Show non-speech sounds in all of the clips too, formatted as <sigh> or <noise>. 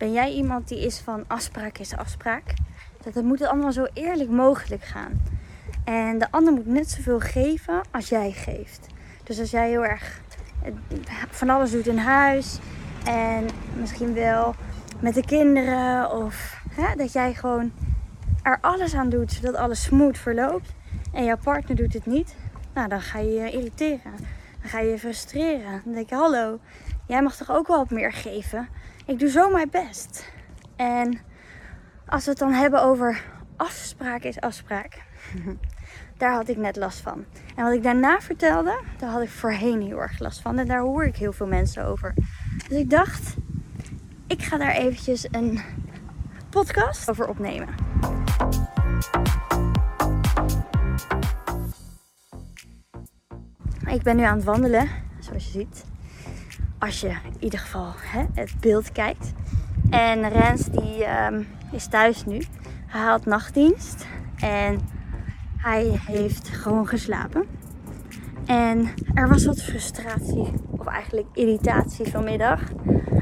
Ben jij iemand die is van afspraak is afspraak? Dat het moet allemaal zo eerlijk mogelijk gaan. En de ander moet net zoveel geven als jij geeft. Dus als jij heel erg eh, van alles doet in huis en misschien wel met de kinderen of hè, dat jij gewoon er alles aan doet zodat alles smooth verloopt en jouw partner doet het niet, nou dan ga je je irriteren. Dan ga je je frustreren. Dan denk je, hallo, jij mag toch ook wel wat meer geven? Ik doe zo mijn best. En als we het dan hebben over afspraak is afspraak. <laughs> Daar had ik net last van. En wat ik daarna vertelde, daar had ik voorheen heel erg last van. En daar hoor ik heel veel mensen over. Dus ik dacht, ik ga daar eventjes een podcast over opnemen. Ik ben nu aan het wandelen, zoals je ziet. Als je in ieder geval hè, het beeld kijkt. En Rens die um, is thuis nu. Hij had nachtdienst. En hij heeft gewoon geslapen. En er was wat frustratie, of eigenlijk irritatie vanmiddag.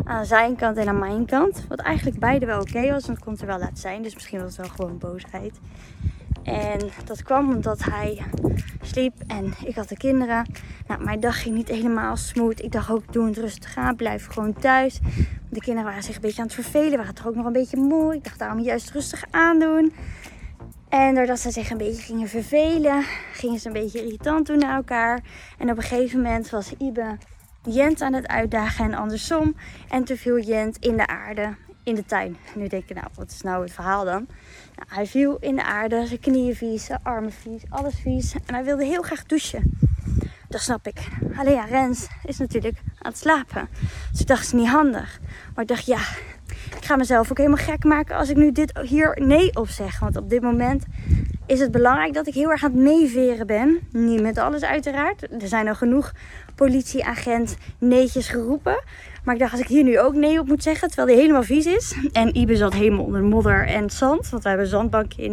Aan zijn kant en aan mijn kant. Wat eigenlijk beide wel oké was, want het kon er wel laten zijn. Dus misschien was het wel gewoon boosheid. En dat kwam omdat hij sliep en ik had de kinderen. Nou, mijn dag ging niet helemaal smooth. Ik dacht ook, doe het rustig aan, blijf gewoon thuis. De kinderen waren zich een beetje aan het vervelen, waren toch ook nog een beetje moe. Ik dacht, daarom juist rustig aandoen. En doordat ze zich een beetje gingen vervelen, gingen ze een beetje irritant doen naar elkaar. En op een gegeven moment was Ibe Jent aan het uitdagen en andersom. En toen viel Jent in de aarde in de tuin. nu denk ik, nou, wat is nou het verhaal dan? Nou, hij viel in de aarde, zijn knieën vies, zijn armen vies, alles vies. En hij wilde heel graag douchen. Dat snap ik. Alleen ja, Rens is natuurlijk aan het slapen. Dus ik dacht, is niet handig. Maar ik dacht, ja, ik ga mezelf ook helemaal gek maken als ik nu dit hier nee op zeg. Want op dit moment is het belangrijk dat ik heel erg aan het meeveren ben. Niet met alles uiteraard. Er zijn al genoeg politieagent neetjes geroepen. Maar ik dacht, als ik hier nu ook nee op moet zeggen, terwijl die helemaal vies is. En Ibe zat helemaal onder modder en zand. Want we hebben een zandbankje in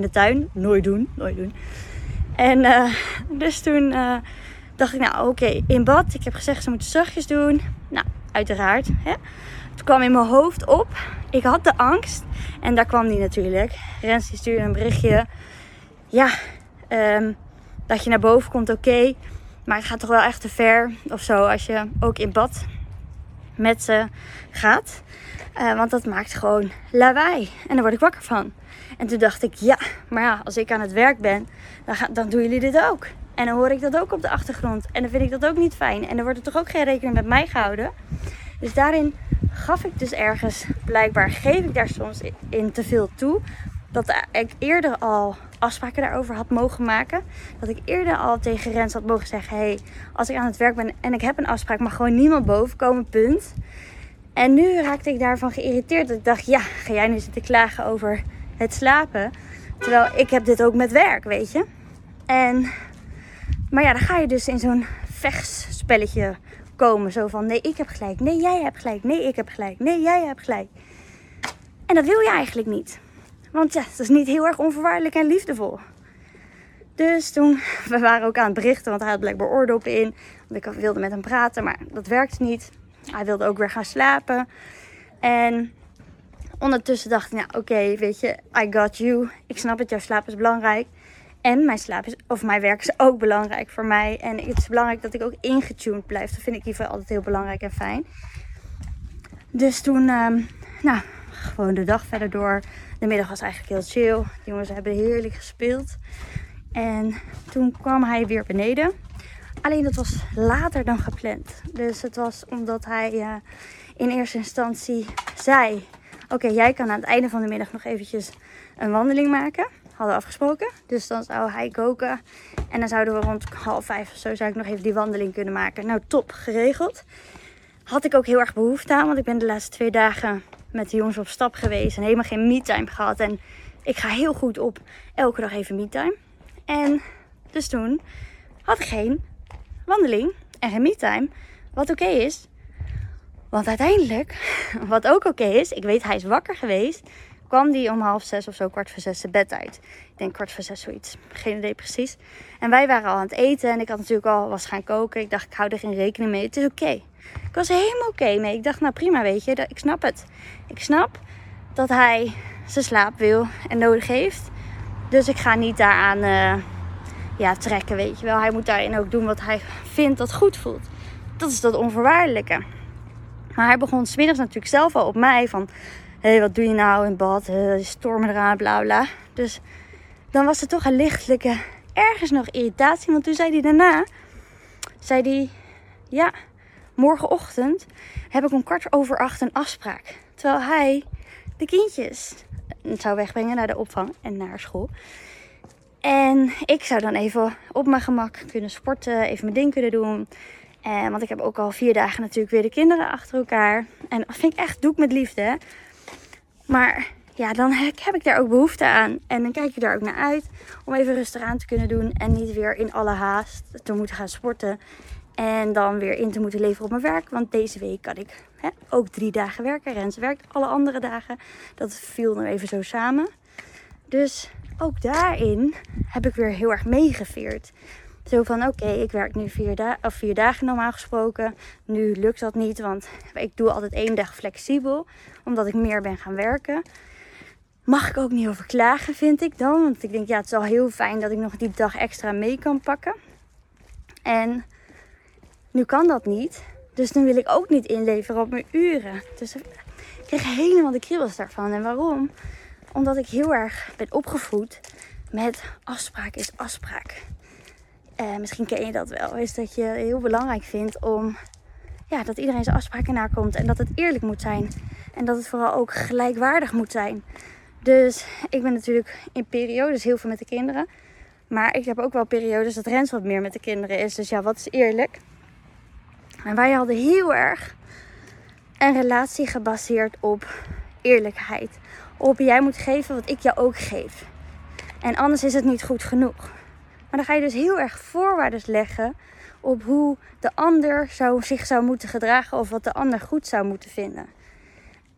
de tuin. Nooit doen, nooit doen. En uh, dus toen uh, dacht ik, nou oké, in bad. Ik heb gezegd, ze moeten zachtjes doen. Nou, uiteraard. Hè. Het kwam in mijn hoofd op. Ik had de angst. En daar kwam die natuurlijk. Rens die stuurde een berichtje. Ja, um, dat je naar boven komt, oké. maar het gaat toch wel echt te ver. Of zo, als je ook in bad met ze gaat. Uh, want dat maakt gewoon lawaai. En daar word ik wakker van. En toen dacht ik, ja, maar ja, als ik aan het werk ben, dan, dan doen jullie dit ook. En dan hoor ik dat ook op de achtergrond. En dan vind ik dat ook niet fijn. En dan wordt er toch ook geen rekening met mij gehouden. Dus daarin gaf ik dus ergens, blijkbaar geef ik daar soms in te veel toe. Dat ik eerder al afspraken daarover had mogen maken. Dat ik eerder al tegen Rens had mogen zeggen: hey, als ik aan het werk ben en ik heb een afspraak, mag gewoon niemand boven komen, punt. En nu raakte ik daarvan geïrriteerd. Dat ik dacht: ja, ga jij nu zitten klagen over het slapen? Terwijl ik heb dit ook met werk, weet je. En, maar ja, dan ga je dus in zo'n vechtspelletje komen. Zo van: nee, ik heb gelijk. Nee, jij hebt gelijk. Nee, ik heb gelijk. Nee, jij hebt gelijk. En dat wil je eigenlijk niet. Want ja, het is niet heel erg onvoorwaardelijk en liefdevol. Dus toen, <laughs> we waren ook aan het berichten, want hij had blijkbaar oordoppen in. Want ik wilde met hem praten, maar dat werkte niet. Hij wilde ook weer gaan slapen. En ondertussen dacht ik, nou oké, weet je, I got you. Ik snap het, jouw slaap is belangrijk. En mijn slaap is, of mijn werk is ook belangrijk voor mij. En het is belangrijk dat ik ook ingetuned blijf. Dat vind ik geval altijd heel belangrijk en fijn. Dus toen, um, nou, gewoon de dag verder door. De middag was eigenlijk heel chill. De jongens hebben heerlijk gespeeld. En toen kwam hij weer beneden. Alleen dat was later dan gepland. Dus het was omdat hij uh, in eerste instantie zei: Oké, jij kan aan het einde van de middag nog eventjes een wandeling maken. Hadden afgesproken. Dus dan zou hij koken. En dan zouden we rond half vijf of zo zou ik nog even die wandeling kunnen maken. Nou, top, geregeld. Had ik ook heel erg behoefte aan. Want ik ben de laatste twee dagen met de jongens op stap geweest en helemaal geen me-time gehad. En ik ga heel goed op elke dag even me-time. En dus toen had ik geen wandeling en geen me-time. Wat oké is. Want uiteindelijk, <laughs> wat ook oké is, ik weet hij is wakker geweest. Kwam die om half zes of zo, kwart voor zes, de bed uit. Ik denk kwart voor zes zoiets. Geen idee precies. En wij waren al aan het eten en ik had natuurlijk al was gaan koken. Ik dacht, ik hou er geen rekening mee. Het is oké. Ik was helemaal oké mee. Ik dacht, nou prima, weet je. Ik snap het. Ik snap dat hij zijn slaap wil en nodig heeft. Dus ik ga niet daaraan uh, ja, trekken, weet je wel. Hij moet daarin ook doen wat hij vindt dat goed voelt. Dat is dat onvoorwaardelijke. Maar hij begon smiddags natuurlijk zelf al op mij van... Hey, wat doe je nou in bad? Uh, stormen eraan, bla bla. Dus dan was er toch een lichtelijke, ergens nog irritatie. Want toen zei hij daarna... Zei hij... Ja, morgenochtend heb ik om kwart over acht een afspraak. Terwijl hij de kindjes zou wegbrengen naar de opvang en naar school. En ik zou dan even op mijn gemak kunnen sporten, even mijn ding kunnen doen. En, want ik heb ook al vier dagen natuurlijk weer de kinderen achter elkaar. En dat vind ik echt, doe ik met liefde. Maar ja, dan heb ik daar ook behoefte aan. En dan kijk je daar ook naar uit om even rustig aan te kunnen doen. En niet weer in alle haast te moeten gaan sporten. En dan weer in te moeten leveren op mijn werk. Want deze week kan ik hè, ook drie dagen werken. Rens werkt alle andere dagen. Dat viel nu even zo samen. Dus ook daarin heb ik weer heel erg meegeveerd. Zo van oké, ik werk nu vier, da of vier dagen normaal gesproken. Nu lukt dat niet, want ik doe altijd één dag flexibel. Omdat ik meer ben gaan werken. Mag ik ook niet over klagen, vind ik dan. Want ik denk, ja, het is al heel fijn dat ik nog die dag extra mee kan pakken. En nu kan dat niet. Dus nu wil ik ook niet inleveren op mijn uren. Dus ik kreeg helemaal de kriebels daarvan. En waarom? Omdat ik heel erg ben opgevoed met afspraak is afspraak. Uh, misschien ken je dat wel. Is dat je heel belangrijk vindt om ja, dat iedereen zijn afspraken nakomt. En dat het eerlijk moet zijn. En dat het vooral ook gelijkwaardig moet zijn. Dus ik ben natuurlijk in periodes heel veel met de kinderen. Maar ik heb ook wel periodes dat Rens wat meer met de kinderen is. Dus ja, wat is eerlijk? En wij hadden heel erg een relatie gebaseerd op eerlijkheid. Op jij moet geven wat ik jou ook geef. En anders is het niet goed genoeg. Maar dan ga je dus heel erg voorwaarden leggen op hoe de ander zou, zich zou moeten gedragen of wat de ander goed zou moeten vinden.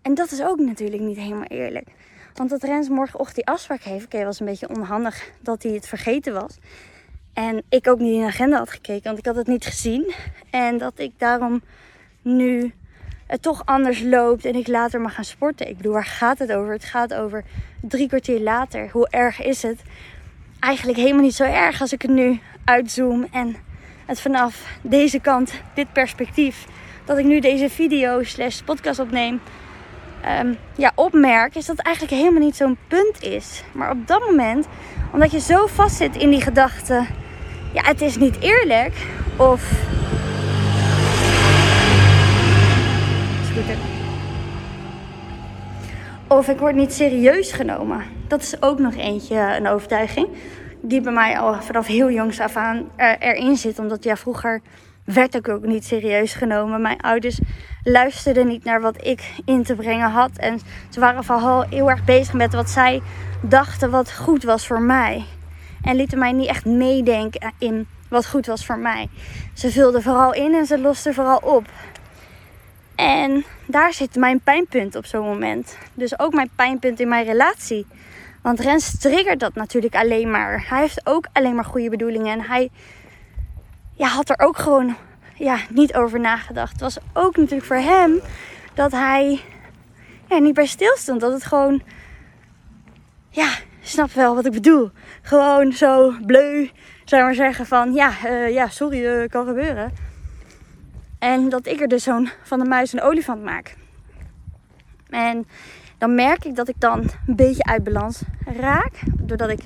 En dat is ook natuurlijk niet helemaal eerlijk. Want dat Rens morgenochtend die afspraak heeft, oké, was een beetje onhandig dat hij het vergeten was. En ik ook niet in de agenda had gekeken, want ik had het niet gezien. En dat ik daarom nu het toch anders loopt en ik later mag gaan sporten. Ik bedoel, waar gaat het over? Het gaat over drie kwartier later. Hoe erg is het? Eigenlijk helemaal niet zo erg als ik het nu uitzoom en het vanaf deze kant, dit perspectief, dat ik nu deze video slash podcast opneem, um, ja, opmerk, is dat het eigenlijk helemaal niet zo'n punt is. Maar op dat moment, omdat je zo vast zit in die gedachte ja, het is niet eerlijk. Of. Of ik word niet serieus genomen. Dat is ook nog eentje, een overtuiging. Die bij mij al vanaf heel jongs af aan erin zit. Omdat ja, vroeger werd ik ook niet serieus genomen. Mijn ouders luisterden niet naar wat ik in te brengen had. En ze waren vooral heel erg bezig met wat zij dachten wat goed was voor mij. En lieten mij niet echt meedenken in wat goed was voor mij. Ze vulde vooral in en ze loste vooral op. En daar zit mijn pijnpunt op zo'n moment. Dus ook mijn pijnpunt in mijn relatie. Want Rens triggert dat natuurlijk alleen maar. Hij heeft ook alleen maar goede bedoelingen. En hij ja, had er ook gewoon ja, niet over nagedacht. Het was ook natuurlijk voor hem dat hij ja, niet bij stilstond. Dat het gewoon ja, snap wel wat ik bedoel. Gewoon zo bleu, zou maar zeggen van ja, uh, ja sorry, uh, kan gebeuren. En dat ik er dus zo'n van de muis een olifant maak. En dan merk ik dat ik dan een beetje uit balans raak. Doordat ik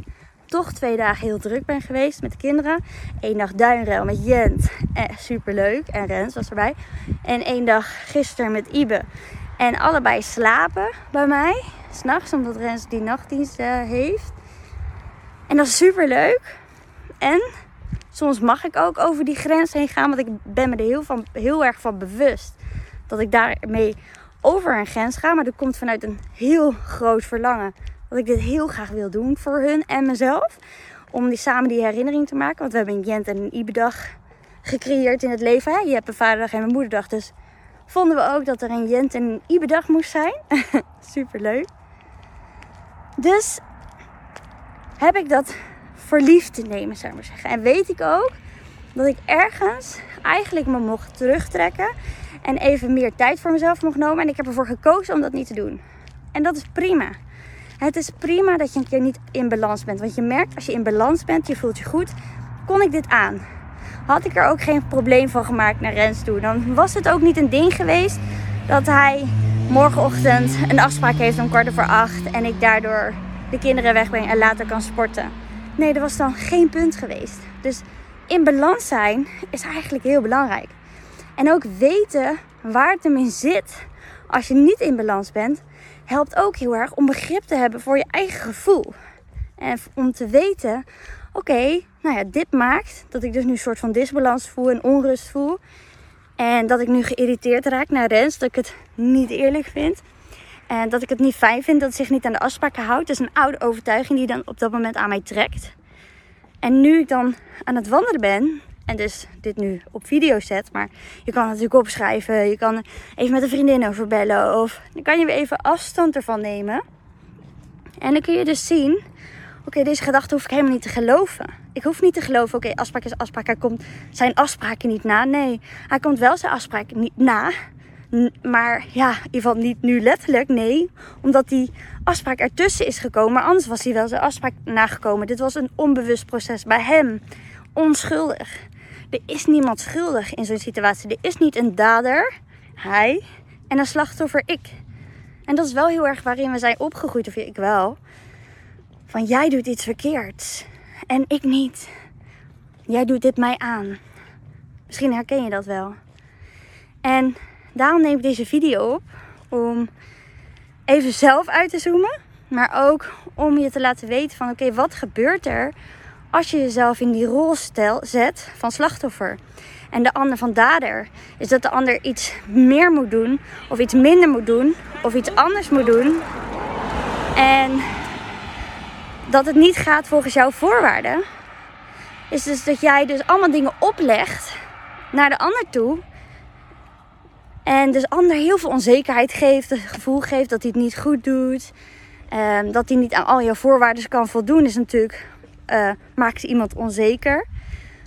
toch twee dagen heel druk ben geweest met de kinderen. Eén dag duinruil met Jent. Eh, Super leuk. En Rens was erbij. En één dag gisteren met Ibe. En allebei slapen bij mij s'nachts, omdat Rens die nachtdienst uh, heeft. En dat is super leuk. En soms mag ik ook over die grens heen gaan, want ik ben me er heel, van, heel erg van bewust dat ik daarmee over een grens ga. Maar dat komt vanuit een heel groot verlangen. Dat ik dit heel graag wil doen voor hun en mezelf. Om die, samen die herinnering te maken. Want we hebben een Jent en een Ibe-dag gecreëerd in het leven. Hè? Je hebt een vaderdag en een moederdag. Dus vonden we ook dat er een Jent en een Ibe-dag moest zijn. <laughs> Super leuk. Dus heb ik dat verliefd te nemen, zou ik maar zeggen. En weet ik ook dat ik ergens eigenlijk me mocht terugtrekken en even meer tijd voor mezelf mocht nemen. En ik heb ervoor gekozen om dat niet te doen. En dat is prima. Het is prima dat je een keer niet in balans bent. Want je merkt als je in balans bent, je voelt je goed. Kon ik dit aan? Had ik er ook geen probleem van gemaakt naar Rens toe. Dan was het ook niet een ding geweest dat hij morgenochtend een afspraak heeft om kwart over acht. En ik daardoor de kinderen wegbreng en later kan sporten. Nee, dat was dan geen punt geweest. Dus in balans zijn is eigenlijk heel belangrijk. En ook weten waar het hem in zit als je niet in balans bent, helpt ook heel erg om begrip te hebben voor je eigen gevoel. En om te weten, oké, nou ja, dit maakt dat ik dus nu een soort van disbalans voel en onrust voel. En dat ik nu geïrriteerd raak naar Rens, dat ik het niet eerlijk vind. En dat ik het niet fijn vind dat hij zich niet aan de afspraken houdt. Dat is een oude overtuiging die dan op dat moment aan mij trekt. En nu ik dan aan het wandelen ben, en dus dit nu op video zet, maar je kan het natuurlijk opschrijven. Je kan even met een vriendin over bellen. Of dan kan je weer even afstand ervan nemen. En dan kun je dus zien, oké, deze gedachte hoef ik helemaal niet te geloven. Ik hoef niet te geloven, oké, afspraak is afspraak. Hij komt zijn afspraken niet na. Nee, hij komt wel zijn afspraken niet na. Maar ja, in ieder geval niet nu letterlijk, nee. Omdat die afspraak ertussen is gekomen. Maar anders was hij wel zijn afspraak nagekomen. Dit was een onbewust proces bij hem. Onschuldig. Er is niemand schuldig in zo'n situatie. Er is niet een dader, hij, en een slachtoffer, ik. En dat is wel heel erg waarin we zijn opgegroeid, of ik wel. Van jij doet iets verkeerds en ik niet. Jij doet dit mij aan. Misschien herken je dat wel. En daarom neem ik deze video op om even zelf uit te zoomen, maar ook om je te laten weten van oké, wat gebeurt er als je jezelf in die rol zet van slachtoffer en de ander van dader, is dat de ander iets meer moet doen, of iets minder moet doen, of iets anders moet doen. En dat het niet gaat volgens jouw voorwaarden, is dus dat jij dus allemaal dingen oplegt naar de ander toe. En dus ander heel veel onzekerheid geeft, het gevoel geeft dat hij het niet goed doet. Um, dat hij niet aan al jouw voorwaarden kan voldoen, is natuurlijk uh, maakt iemand onzeker.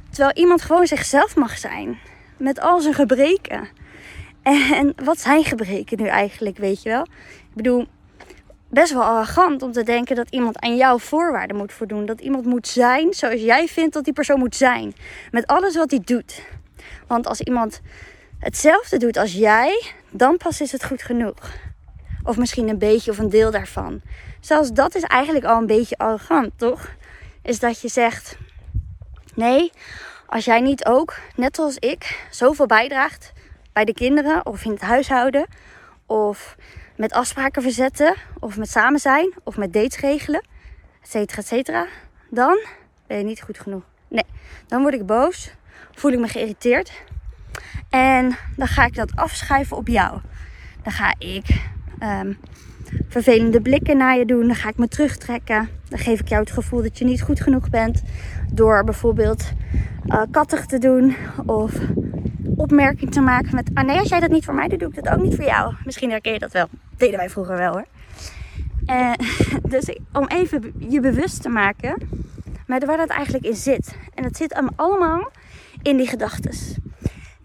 Terwijl iemand gewoon zichzelf mag zijn. Met al zijn gebreken. En wat zijn gebreken nu eigenlijk, weet je wel? Ik bedoel, best wel arrogant om te denken dat iemand aan jouw voorwaarden moet voldoen. Dat iemand moet zijn zoals jij vindt dat die persoon moet zijn. Met alles wat hij doet. Want als iemand hetzelfde doet als jij, dan pas is het goed genoeg. Of misschien een beetje of een deel daarvan. Zelfs dat is eigenlijk al een beetje arrogant, toch? Is dat je zegt: nee, als jij niet ook, net zoals ik, zoveel bijdraagt bij de kinderen of in het huishouden, of met afspraken verzetten, of met samen zijn, of met dates regelen, et cetera, et cetera, dan ben je niet goed genoeg. Nee, dan word ik boos, voel ik me geïrriteerd en dan ga ik dat afschuiven op jou. Dan ga ik um, vervelende blikken naar je doen. Dan ga ik me terugtrekken. Dan geef ik jou het gevoel dat je niet goed genoeg bent. Door bijvoorbeeld uh, kattig te doen. Of opmerking te maken met... Ah nee, als jij dat niet voor mij doet, doe ik dat ook niet voor jou. Misschien herken je dat wel. Deden wij vroeger wel hoor. Uh, <laughs> dus om even je bewust te maken met waar dat eigenlijk in zit. En dat zit allemaal in die gedachten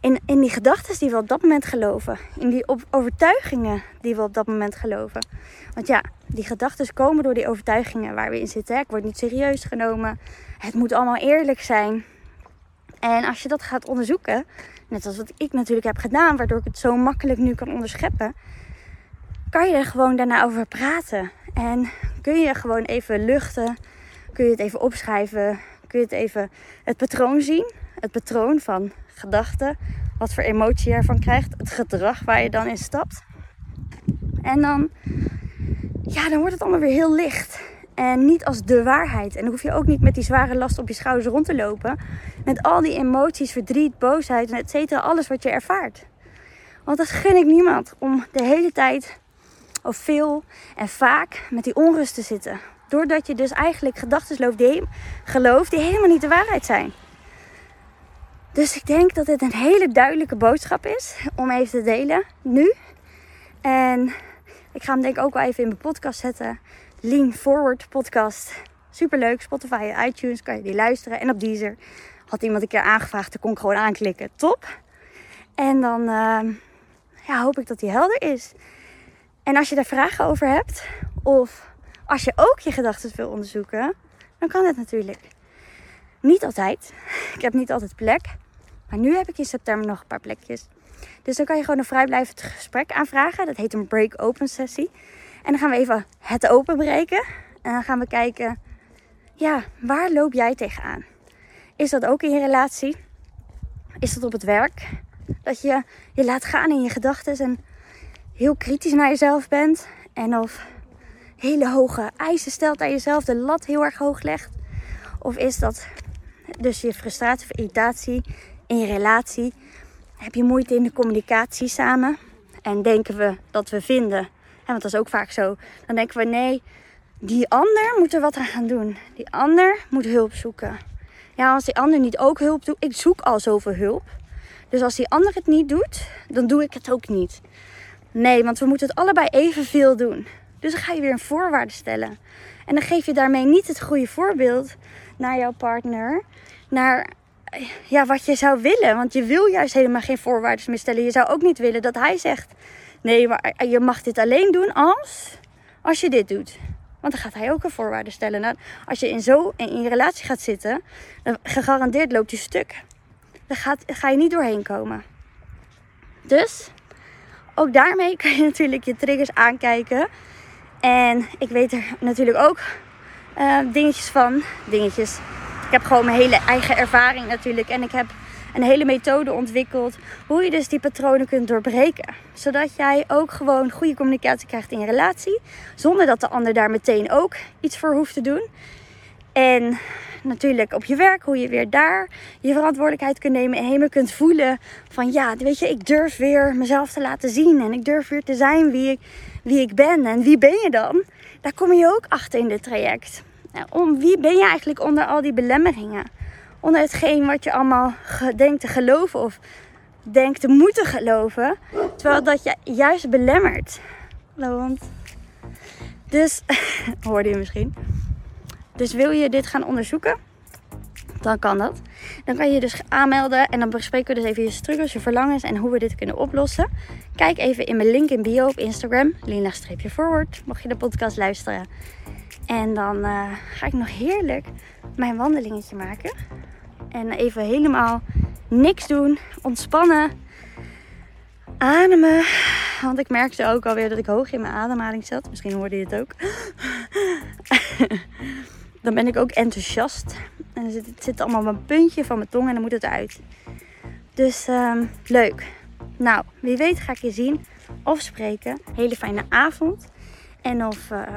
in, die gedachten die we op dat moment geloven. In die overtuigingen die we op dat moment geloven. Want ja, die gedachten komen door die overtuigingen waar we in zitten. Ik word niet serieus genomen. Het moet allemaal eerlijk zijn. En als je dat gaat onderzoeken, net als wat ik natuurlijk heb gedaan, waardoor ik het zo makkelijk nu kan onderscheppen, kan je er gewoon daarna over praten. En kun je gewoon even luchten, kun je het even opschrijven, kun je het even het patroon zien. Het patroon van gedachten, wat voor emotie je ervan krijgt, het gedrag waar je dan in stapt. En dan, ja, dan wordt het allemaal weer heel licht. En niet als de waarheid. En dan hoef je ook niet met die zware last op je schouders rond te lopen. Met al die emoties, verdriet, boosheid en et cetera, alles wat je ervaart. Want dat gun ik niemand om de hele tijd of veel en vaak met die onrust te zitten. Doordat je dus eigenlijk gedachten gelooft die helemaal niet de waarheid zijn. Dus ik denk dat dit een hele duidelijke boodschap is om even te delen nu. En ik ga hem denk ik ook wel even in mijn podcast zetten. Lean Forward podcast. Superleuk. Spotify iTunes kan je die luisteren. En op Deezer had iemand een keer aangevraagd. Dan kon ik gewoon aanklikken. Top. En dan ehm, ja, hoop ik dat die helder is. En als je daar vragen over hebt. Of als je ook je gedachten wil onderzoeken. Dan kan het natuurlijk. Niet altijd. Ik heb niet altijd plek. Maar nu heb ik in september nog een paar plekjes. Dus dan kan je gewoon een vrijblijvend gesprek aanvragen. Dat heet een break-open sessie. En dan gaan we even het openbreken. En dan gaan we kijken, ja, waar loop jij tegenaan? Is dat ook in je relatie? Is dat op het werk? Dat je je laat gaan in je gedachten en heel kritisch naar jezelf bent. En of hele hoge eisen stelt aan jezelf, de lat heel erg hoog legt. Of is dat dus je frustratie of irritatie in je relatie? Heb je moeite in de communicatie samen? En denken we dat we vinden, want dat is ook vaak zo, dan denken we nee, die ander moet er wat aan gaan doen. Die ander moet hulp zoeken. Ja, als die ander niet ook hulp doet, ik zoek al zoveel hulp. Dus als die ander het niet doet, dan doe ik het ook niet. Nee, want we moeten het allebei evenveel doen. Dus dan ga je weer een voorwaarde stellen. En dan geef je daarmee niet het goede voorbeeld naar jouw partner. Naar ja, wat je zou willen. Want je wil juist helemaal geen voorwaarden meer stellen. Je zou ook niet willen dat hij zegt: Nee, maar je mag dit alleen doen als, als je dit doet. Want dan gaat hij ook een voorwaarde stellen. Nou, als je in zo in je relatie gaat zitten, dan gegarandeerd loopt hij stuk. Daar gaat, ga je niet doorheen komen. Dus ook daarmee <laughs> kan je natuurlijk je triggers aankijken. En ik weet er natuurlijk ook uh, dingetjes van. Dingetjes. Ik heb gewoon mijn hele eigen ervaring natuurlijk. En ik heb een hele methode ontwikkeld hoe je dus die patronen kunt doorbreken. Zodat jij ook gewoon goede communicatie krijgt in je relatie. Zonder dat de ander daar meteen ook iets voor hoeft te doen. En natuurlijk op je werk, hoe je weer daar je verantwoordelijkheid kunt nemen en helemaal kunt voelen van ja, weet je, ik durf weer mezelf te laten zien en ik durf weer te zijn wie ik, wie ik ben. En wie ben je dan? Daar kom je ook achter in dit traject. Nou, om wie ben je eigenlijk onder al die belemmeringen? Onder hetgeen wat je allemaal denkt te geloven of denkt te moeten geloven. Terwijl dat je juist belemmert. Want. Dus, <laughs> hoorde je misschien. Dus wil je dit gaan onderzoeken? Dan kan dat. Dan kan je je dus aanmelden en dan bespreken we dus even je struggles, je verlangens en hoe we dit kunnen oplossen. Kijk even in mijn link in bio op Instagram, Lina-forward, mocht je de podcast luisteren. En dan uh, ga ik nog heerlijk mijn wandelingetje maken. En even helemaal niks doen, ontspannen, ademen. Want ik merkte ook alweer dat ik hoog in mijn ademhaling zat. Misschien hoorde je het ook. <laughs> dan ben ik ook enthousiast. En zit, het zit allemaal op een puntje van mijn tong en dan moet het uit. Dus um, leuk. Nou, wie weet ga ik je zien of spreken. Hele fijne avond. En of uh,